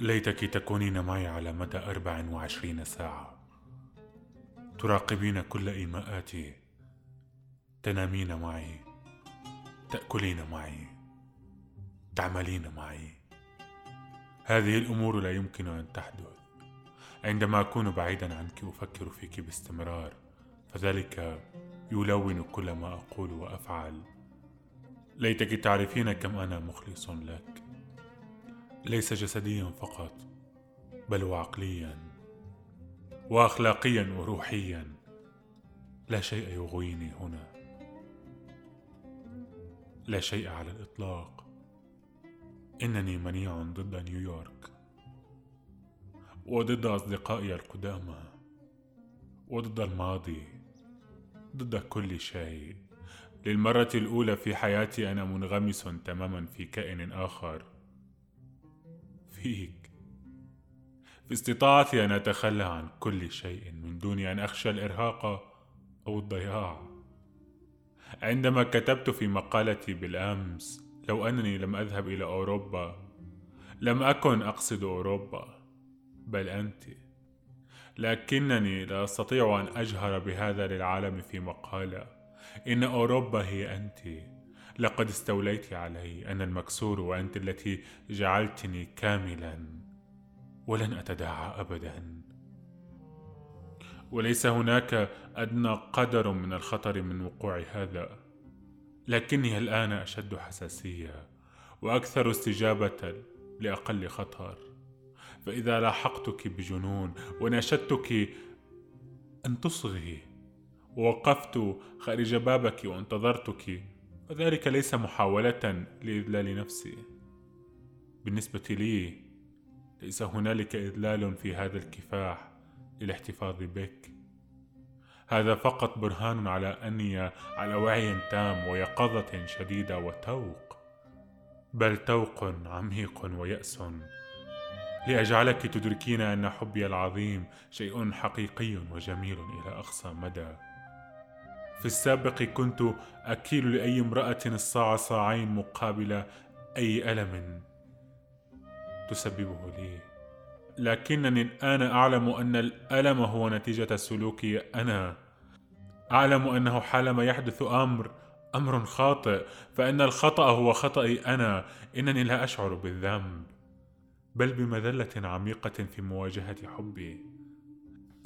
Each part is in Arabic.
ليتك تكونين معي على مدى أربع وعشرين ساعة. تراقبين كل إيماءاتي. تنامين معي. تأكلين معي. تعملين معي. هذه الأمور لا يمكن أن تحدث. عندما أكون بعيدا عنك أفكر فيك باستمرار. فذلك يلون كل ما أقول وأفعل. ليتك تعرفين كم أنا مخلص لك. ليس جسديا فقط بل وعقليا واخلاقيا وروحيا. لا شيء يغويني هنا. لا شيء على الإطلاق. إنني منيع ضد نيويورك. وضد أصدقائي القدامى. وضد الماضي. ضد كل شيء. للمرة الأولى في حياتي أنا منغمس تماما في كائن آخر. فيك. في استطاعتي أن أتخلى عن كل شيء من دون أن أخشى الإرهاق أو الضياع. عندما كتبت في مقالتي بالأمس لو أنني لم أذهب إلى أوروبا لم أكن أقصد أوروبا بل أنت. لكنني لا أستطيع أن أجهر بهذا للعالم في مقالة. إن أوروبا هي أنت. لقد استوليت علي. أنا المكسور وأنت التي جعلتني كاملا. ولن أتداعى ابدا. وليس هناك أدنى قدر من الخطر من وقوع هذا. لكني الآن أشد حساسية وأكثر استجابة لأقل خطر. فإذا لاحقتك بجنون وناشدتك أن تصغي ووقفت خارج بابك وانتظرتك وذلك ليس محاولة لإذلال نفسي. بالنسبة لي ليس هنالك إذلال في هذا الكفاح للاحتفاظ بك. هذا فقط برهان على أني على وعي تام ويقظة شديدة وتوق. بل توق عميق ويأس. لأجعلك تدركين أن حبي العظيم شيء حقيقي وجميل إلى أقصى مدى. في السابق كنت أكيل لأي امرأة الصاع صاعين مقابل أي ألم تسببه لي. لكنني الآن أعلم أن الألم هو نتيجة سلوكي أنا. أعلم أنه حالما يحدث أمر أمر خاطئ فإن الخطأ هو خطأي أنا. إنني لا أشعر بالذنب بل بمذلة عميقة في مواجهة حبي.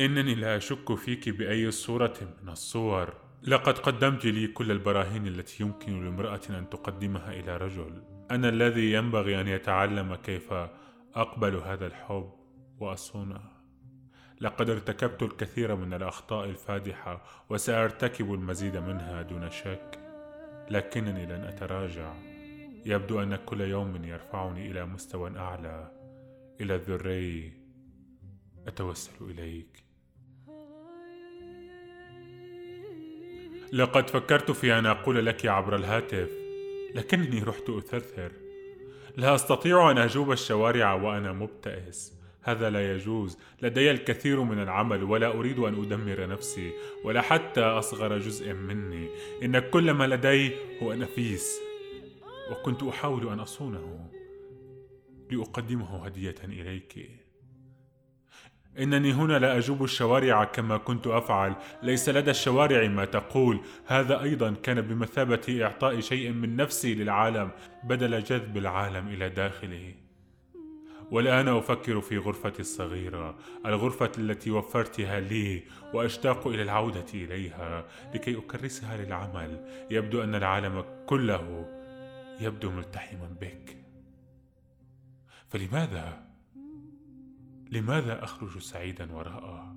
إنني لا أشك فيك بأي صورة من الصور. لقد قدمت لي كل البراهين التي يمكن لامرأة أن تقدمها إلى رجل. أنا الذي ينبغي أن يتعلم كيف أقبل هذا الحب وأصونه. لقد ارتكبت الكثير من الأخطاء الفادحة وسأرتكب المزيد منها دون شك لكنني لن أتراجع. يبدو أن كل يوم يرفعني إلى مستوى أعلى. إلى الذري أتوسل إليك. لقد فكرت في أن أقول لك عبر الهاتف لكنني رحت أثرثر. لا أستطيع أن أجوب الشوارع وأنا مبتئس. هذا لا يجوز. لدي الكثير من العمل ولا أريد أن أدمر نفسي ولا حتى أصغر جزء مني. إن كل ما لدي هو نفيس وكنت أحاول أن أصونه لأقدمه هدية إليك. إنني هنا لا أجوب الشوارع كما كنت أفعل. ليس لدى الشوارع ما تقول. هذا أيضا كان بمثابة إعطاء شيء من نفسي للعالم بدل جذب العالم إلى داخله. والآن أفكر في غرفتي الصغيرة الغرفة التي وفرتها لي وأشتاق إلى العودة إليها لكي أكرسها للعمل. يبدو أن العالم كله يبدو ملتحما بك. فلماذا؟ لماذا أخرج سعيدا وراءه؟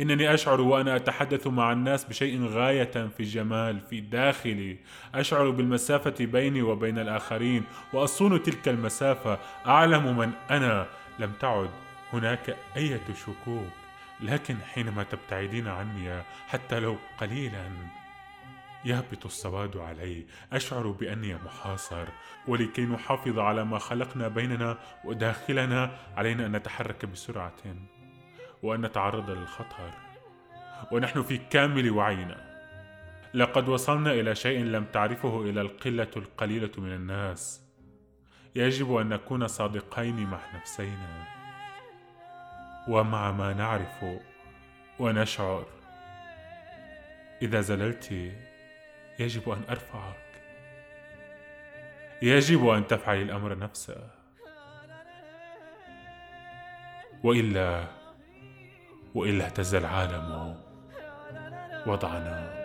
إنني أشعر وأنا أتحدث مع الناس بشيء غاية في الجمال في داخلي. أشعر بالمسافة بيني وبين الآخرين وأصون تلك المسافة. أعلم من أنا. لم تعد هناك أية شكوك. لكن حينما تبتعدين عني حتى لو قليلا يهبط السواد علي. أشعر بأني محاصر ولكي نحافظ على ما خلقنا بيننا وداخلنا علينا أن نتحرك بسرعة وأن نتعرض للخطر. ونحن في كامل وعينا. لقد وصلنا إلى شيء لم تعرفه إلا القلة القليلة من الناس. يجب أن نكون صادقين مع نفسينا. ومع ما نعرف ونشعر. إذا زللت يجب أن أرفعك. يجب أن تفعلي الأمر نفسه. وإلا وإلا اهتز العالم وضعنا.